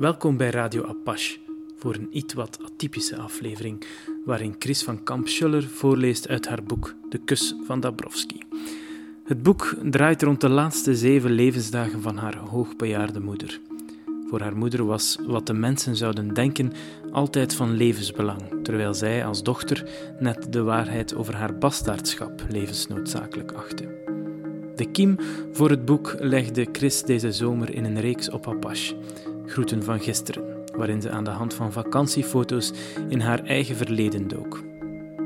Welkom bij Radio Apache voor een iets wat atypische aflevering waarin Chris van Kamp-Schuller voorleest uit haar boek De Kus van Dabrowski. Het boek draait rond de laatste zeven levensdagen van haar hoogbejaarde moeder. Voor haar moeder was wat de mensen zouden denken altijd van levensbelang, terwijl zij als dochter net de waarheid over haar bastaardschap levensnoodzakelijk achtte. De kiem voor het boek legde Chris deze zomer in een reeks op Apache, Groeten van gisteren, waarin ze aan de hand van vakantiefoto's in haar eigen verleden dook.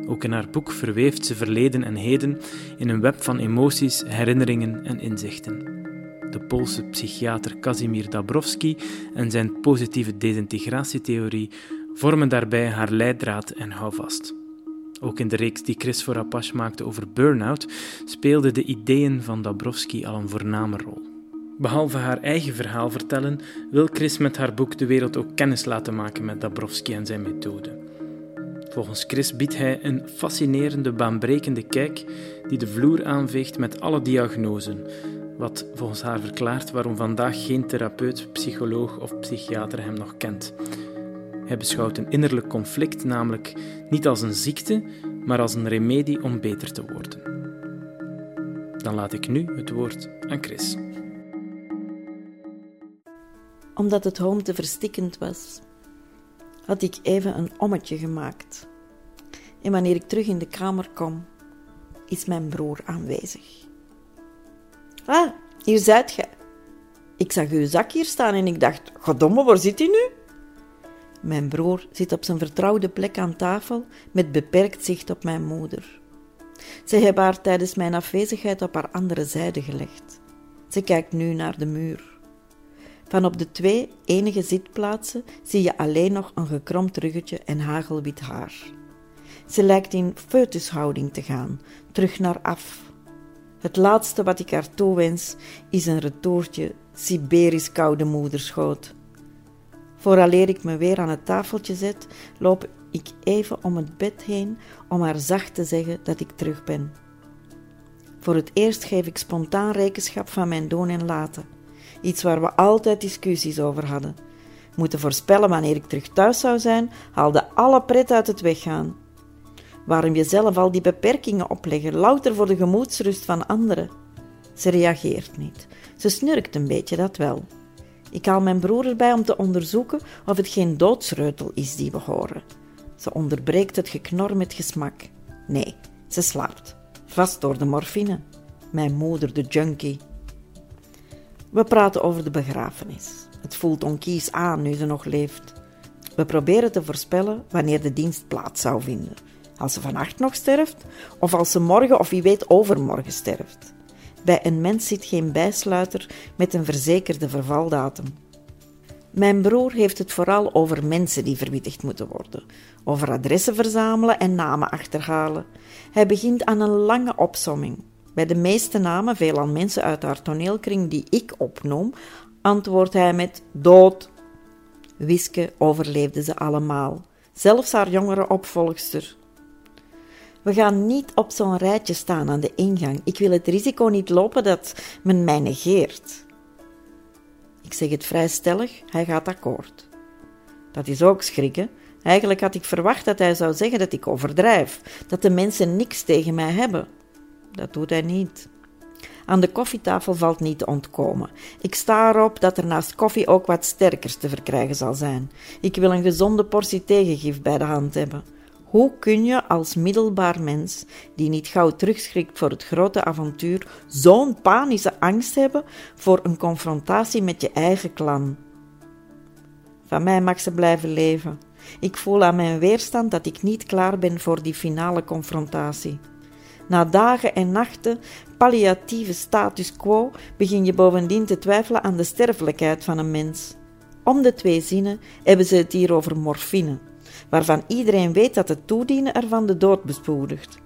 Ook in haar boek verweeft ze verleden en heden in een web van emoties, herinneringen en inzichten. De Poolse psychiater Kazimir Dabrowski en zijn positieve desintegratietheorie vormen daarbij haar leidraad en houvast. Ook in de reeks die Chris voor Apache maakte over burn-out speelden de ideeën van Dabrowski al een voorname rol. Behalve haar eigen verhaal vertellen, wil Chris met haar boek de wereld ook kennis laten maken met Dabrowski en zijn methode. Volgens Chris biedt hij een fascinerende, baanbrekende kijk die de vloer aanveegt met alle diagnoses, wat volgens haar verklaart waarom vandaag geen therapeut, psycholoog of psychiater hem nog kent. Hij beschouwt een innerlijk conflict namelijk niet als een ziekte, maar als een remedie om beter te worden. Dan laat ik nu het woord aan Chris. Omdat het home te verstikkend was, had ik even een ommetje gemaakt. En wanneer ik terug in de kamer kom, is mijn broer aanwezig. Ah, hier zijt gij. Ik zag uw zak hier staan en ik dacht, godomme, waar zit hij nu? Mijn broer zit op zijn vertrouwde plek aan tafel met beperkt zicht op mijn moeder. Ze hebben haar tijdens mijn afwezigheid op haar andere zijde gelegd. Ze kijkt nu naar de muur. Van op de twee enige zitplaatsen zie je alleen nog een gekromd ruggetje en hagelwit haar. Ze lijkt in foetushouding te gaan, terug naar af. Het laatste wat ik haar toewens is een retourtje Siberisch koude moederschoot. Vooraleer ik me weer aan het tafeltje zet, loop ik even om het bed heen om haar zacht te zeggen dat ik terug ben. Voor het eerst geef ik spontaan rekenschap van mijn doen en laten. Iets waar we altijd discussies over hadden. Moeten voorspellen wanneer ik terug thuis zou zijn, haalde alle pret uit het weggaan. Waarom jezelf al die beperkingen opleggen, louter voor de gemoedsrust van anderen? Ze reageert niet. Ze snurkt een beetje, dat wel. Ik haal mijn broer erbij om te onderzoeken of het geen doodsreutel is die we horen. Ze onderbreekt het geknor met gesmak. Nee, ze slaapt. Vast door de morfine. Mijn moeder, de junkie. We praten over de begrafenis. Het voelt onkies aan nu ze nog leeft. We proberen te voorspellen wanneer de dienst plaats zou vinden. Als ze vannacht nog sterft, of als ze morgen of wie weet overmorgen sterft. Bij een mens zit geen bijsluiter met een verzekerde vervaldatum. Mijn broer heeft het vooral over mensen die verwittigd moeten worden, over adressen verzamelen en namen achterhalen. Hij begint aan een lange opsomming. Bij de meeste namen, veelal mensen uit haar toneelkring die ik opnoem, antwoordt hij met dood. Wiske overleefde ze allemaal, zelfs haar jongere opvolgster. We gaan niet op zo'n rijtje staan aan de ingang. Ik wil het risico niet lopen dat men mij negeert. Ik zeg het vrij stellig, hij gaat akkoord. Dat is ook schrikken. Eigenlijk had ik verwacht dat hij zou zeggen dat ik overdrijf, dat de mensen niks tegen mij hebben. Dat doet hij niet. Aan de koffietafel valt niet te ontkomen. Ik sta erop dat er naast koffie ook wat sterkers te verkrijgen zal zijn. Ik wil een gezonde portie tegengif bij de hand hebben. Hoe kun je als middelbaar mens, die niet gauw terugschrikt voor het grote avontuur, zo'n panische angst hebben voor een confrontatie met je eigen klan? Van mij mag ze blijven leven. Ik voel aan mijn weerstand dat ik niet klaar ben voor die finale confrontatie. Na dagen en nachten palliatieve status quo begin je bovendien te twijfelen aan de sterfelijkheid van een mens. Om de twee zinnen hebben ze het hier over morfine waarvan iedereen weet dat het toedienen ervan de dood bespoedigt.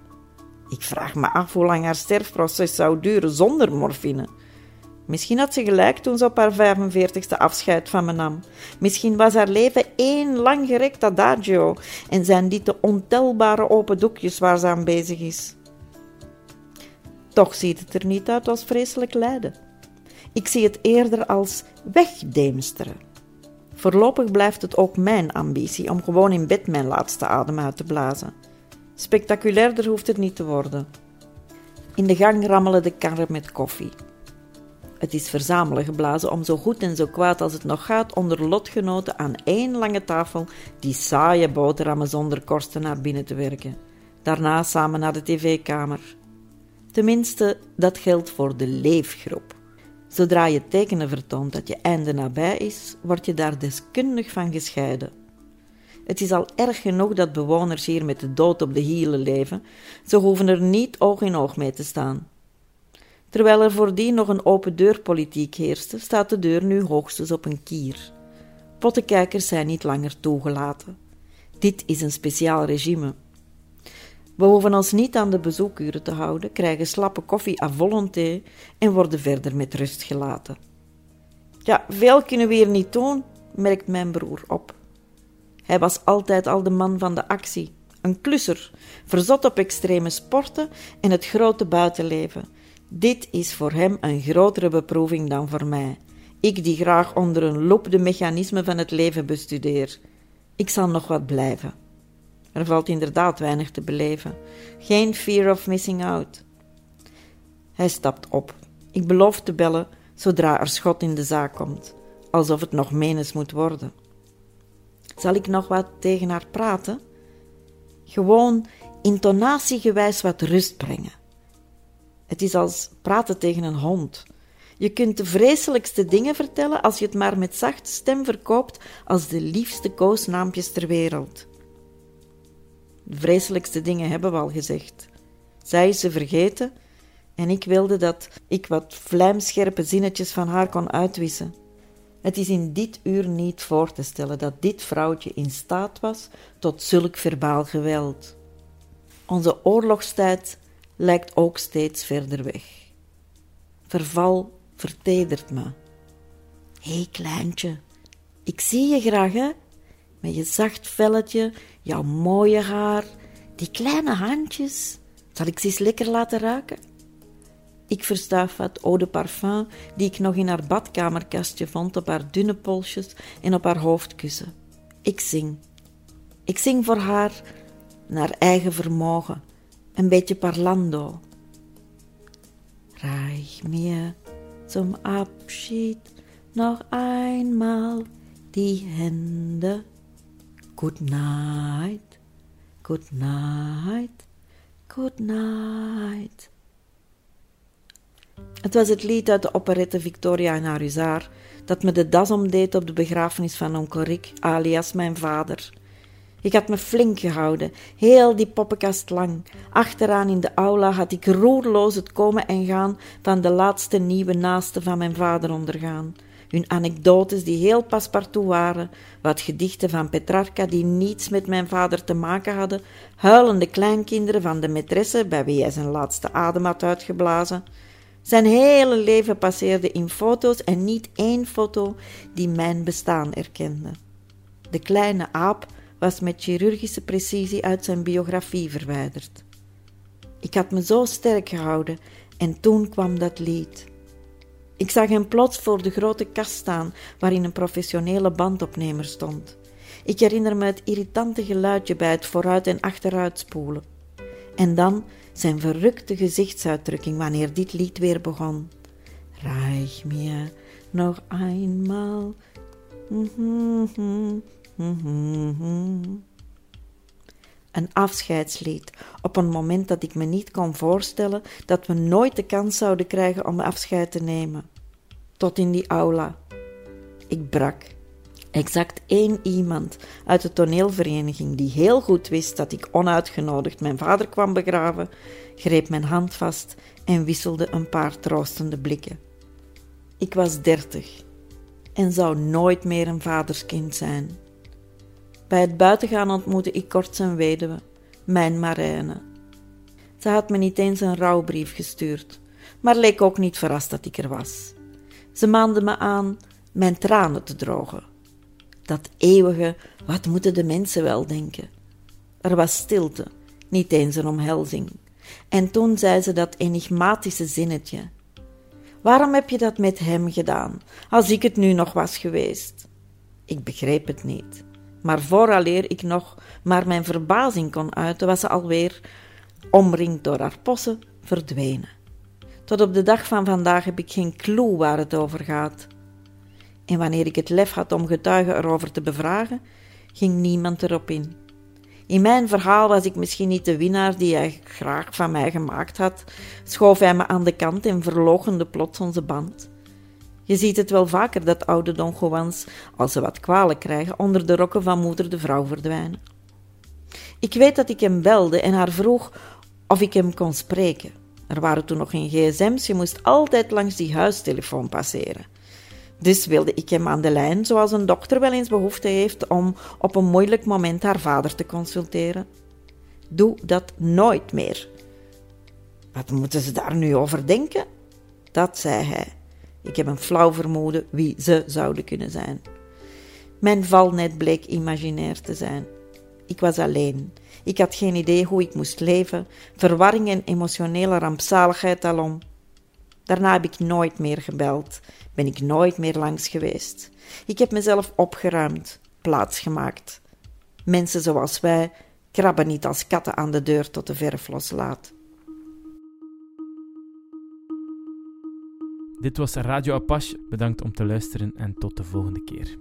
Ik vraag me af hoe lang haar sterfproces zou duren zonder morfine. Misschien had ze gelijk toen ze op haar 45ste afscheid van me nam. Misschien was haar leven één lang gerekt adagio en zijn dit de ontelbare open doekjes waar ze aan bezig is. Toch ziet het er niet uit als vreselijk lijden. Ik zie het eerder als wegdeemsteren Voorlopig blijft het ook mijn ambitie om gewoon in bed mijn laatste adem uit te blazen. Spectaculairder hoeft het niet te worden. In de gang rammelen de karren met koffie. Het is verzamelen geblazen om zo goed en zo kwaad als het nog gaat onder lotgenoten aan één lange tafel die saaie boterhammen zonder korsten naar binnen te werken. Daarna samen naar de tv-kamer. Tenminste, dat geldt voor de leefgroep. Zodra je tekenen vertoont dat je einde nabij is, word je daar deskundig van gescheiden. Het is al erg genoeg dat bewoners hier met de dood op de hielen leven, ze hoeven er niet oog in oog mee te staan. Terwijl er voordien nog een open deurpolitiek heerste, staat de deur nu hoogstens op een kier. Pottenkijkers zijn niet langer toegelaten. Dit is een speciaal regime. We hoeven ons niet aan de bezoekuren te houden, krijgen slappe koffie à volonté en worden verder met rust gelaten. Ja, veel kunnen we hier niet doen, merkt mijn broer op. Hij was altijd al de man van de actie, een klusser, verzot op extreme sporten en het grote buitenleven. Dit is voor hem een grotere beproeving dan voor mij. Ik die graag onder een loop de mechanismen van het leven bestudeer. Ik zal nog wat blijven. Er valt inderdaad weinig te beleven. Geen fear of missing out. Hij stapt op. Ik beloof te bellen zodra er schot in de zaak komt, alsof het nog menens moet worden. Zal ik nog wat tegen haar praten? Gewoon intonatiegewijs wat rust brengen. Het is als praten tegen een hond. Je kunt de vreselijkste dingen vertellen als je het maar met zachte stem verkoopt als de liefste koosnaampjes ter wereld. De vreselijkste dingen hebben we al gezegd. Zij is ze vergeten en ik wilde dat ik wat vlijmscherpe zinnetjes van haar kon uitwissen. Het is in dit uur niet voor te stellen dat dit vrouwtje in staat was tot zulk verbaal geweld. Onze oorlogstijd lijkt ook steeds verder weg. Verval vertedert me. Hé kleintje, ik zie je graag hè, met je zacht velletje, jouw mooie haar, die kleine handjes. Zal ik ze eens lekker laten ruiken? Ik verstuif wat eau de parfum die ik nog in haar badkamerkastje vond op haar dunne polsjes en op haar hoofdkussen. Ik zing. Ik zing voor haar naar eigen vermogen, een beetje parlando. Reich mir zum Abschied noch einmal die Hände. Good night, good night, good night. Het was het lied uit de operette Victoria en haar huzaar dat me de das omdeed op de begrafenis van onkel Rick, alias mijn vader. Ik had me flink gehouden, heel die poppenkast lang. Achteraan in de aula had ik roerloos het komen en gaan van de laatste nieuwe naasten van mijn vader ondergaan. Hun anekdotes die heel paspartout waren, wat gedichten van Petrarca die niets met mijn vader te maken hadden, huilende kleinkinderen van de maîtresse bij wie hij zijn laatste adem had uitgeblazen. Zijn hele leven passeerde in foto's en niet één foto die mijn bestaan erkende. De kleine aap was met chirurgische precisie uit zijn biografie verwijderd. Ik had me zo sterk gehouden en toen kwam dat lied. Ik zag hem plots voor de grote kast staan waarin een professionele bandopnemer stond. Ik herinner me het irritante geluidje bij het vooruit en achteruit spoelen. En dan zijn verrukte gezichtsuitdrukking wanneer dit lied weer begon. Reich mir nog eenmaal. Een afscheidslied op een moment dat ik me niet kon voorstellen dat we nooit de kans zouden krijgen om afscheid te nemen. Tot in die aula. Ik brak. Exact één iemand uit de toneelvereniging die heel goed wist dat ik onuitgenodigd mijn vader kwam begraven, greep mijn hand vast en wisselde een paar troostende blikken. Ik was dertig en zou nooit meer een vaderskind zijn. Bij het buitengaan ontmoette ik kort zijn weduwe, mijn Marijne. Ze had me niet eens een rouwbrief gestuurd, maar leek ook niet verrast dat ik er was. Ze maande me aan mijn tranen te drogen dat eeuwige, wat moeten de mensen wel denken? Er was stilte, niet eens een omhelzing. En toen zei ze dat enigmatische zinnetje. Waarom heb je dat met hem gedaan, als ik het nu nog was geweest? Ik begreep het niet. Maar vooraleer ik nog maar mijn verbazing kon uiten, was ze alweer, omringd door haar possen, verdwenen. Tot op de dag van vandaag heb ik geen clue waar het over gaat. En wanneer ik het lef had om getuigen erover te bevragen, ging niemand erop in. In mijn verhaal was ik misschien niet de winnaar die hij graag van mij gemaakt had, schoof hij me aan de kant en verloochende plots onze band. Je ziet het wel vaker dat oude Don Juans, als ze wat kwalen krijgen, onder de rokken van moeder de vrouw verdwijnen. Ik weet dat ik hem belde en haar vroeg of ik hem kon spreken. Er waren toen nog geen gsm's, je moest altijd langs die huistelefoon passeren. Dus wilde ik hem aan de lijn, zoals een dokter wel eens behoefte heeft om op een moeilijk moment haar vader te consulteren. Doe dat nooit meer. Wat moeten ze daar nu over denken? Dat zei hij. Ik heb een flauw vermoeden wie ze zouden kunnen zijn. Mijn valnet bleek imaginair te zijn. Ik was alleen. Ik had geen idee hoe ik moest leven, verwarring en emotionele rampzaligheid alom. Daarna heb ik nooit meer gebeld, ben ik nooit meer langs geweest. Ik heb mezelf opgeruimd, plaatsgemaakt. Mensen zoals wij krabben niet als katten aan de deur tot de verf loslaat. Dit was Radio Apache. Bedankt om te luisteren en tot de volgende keer.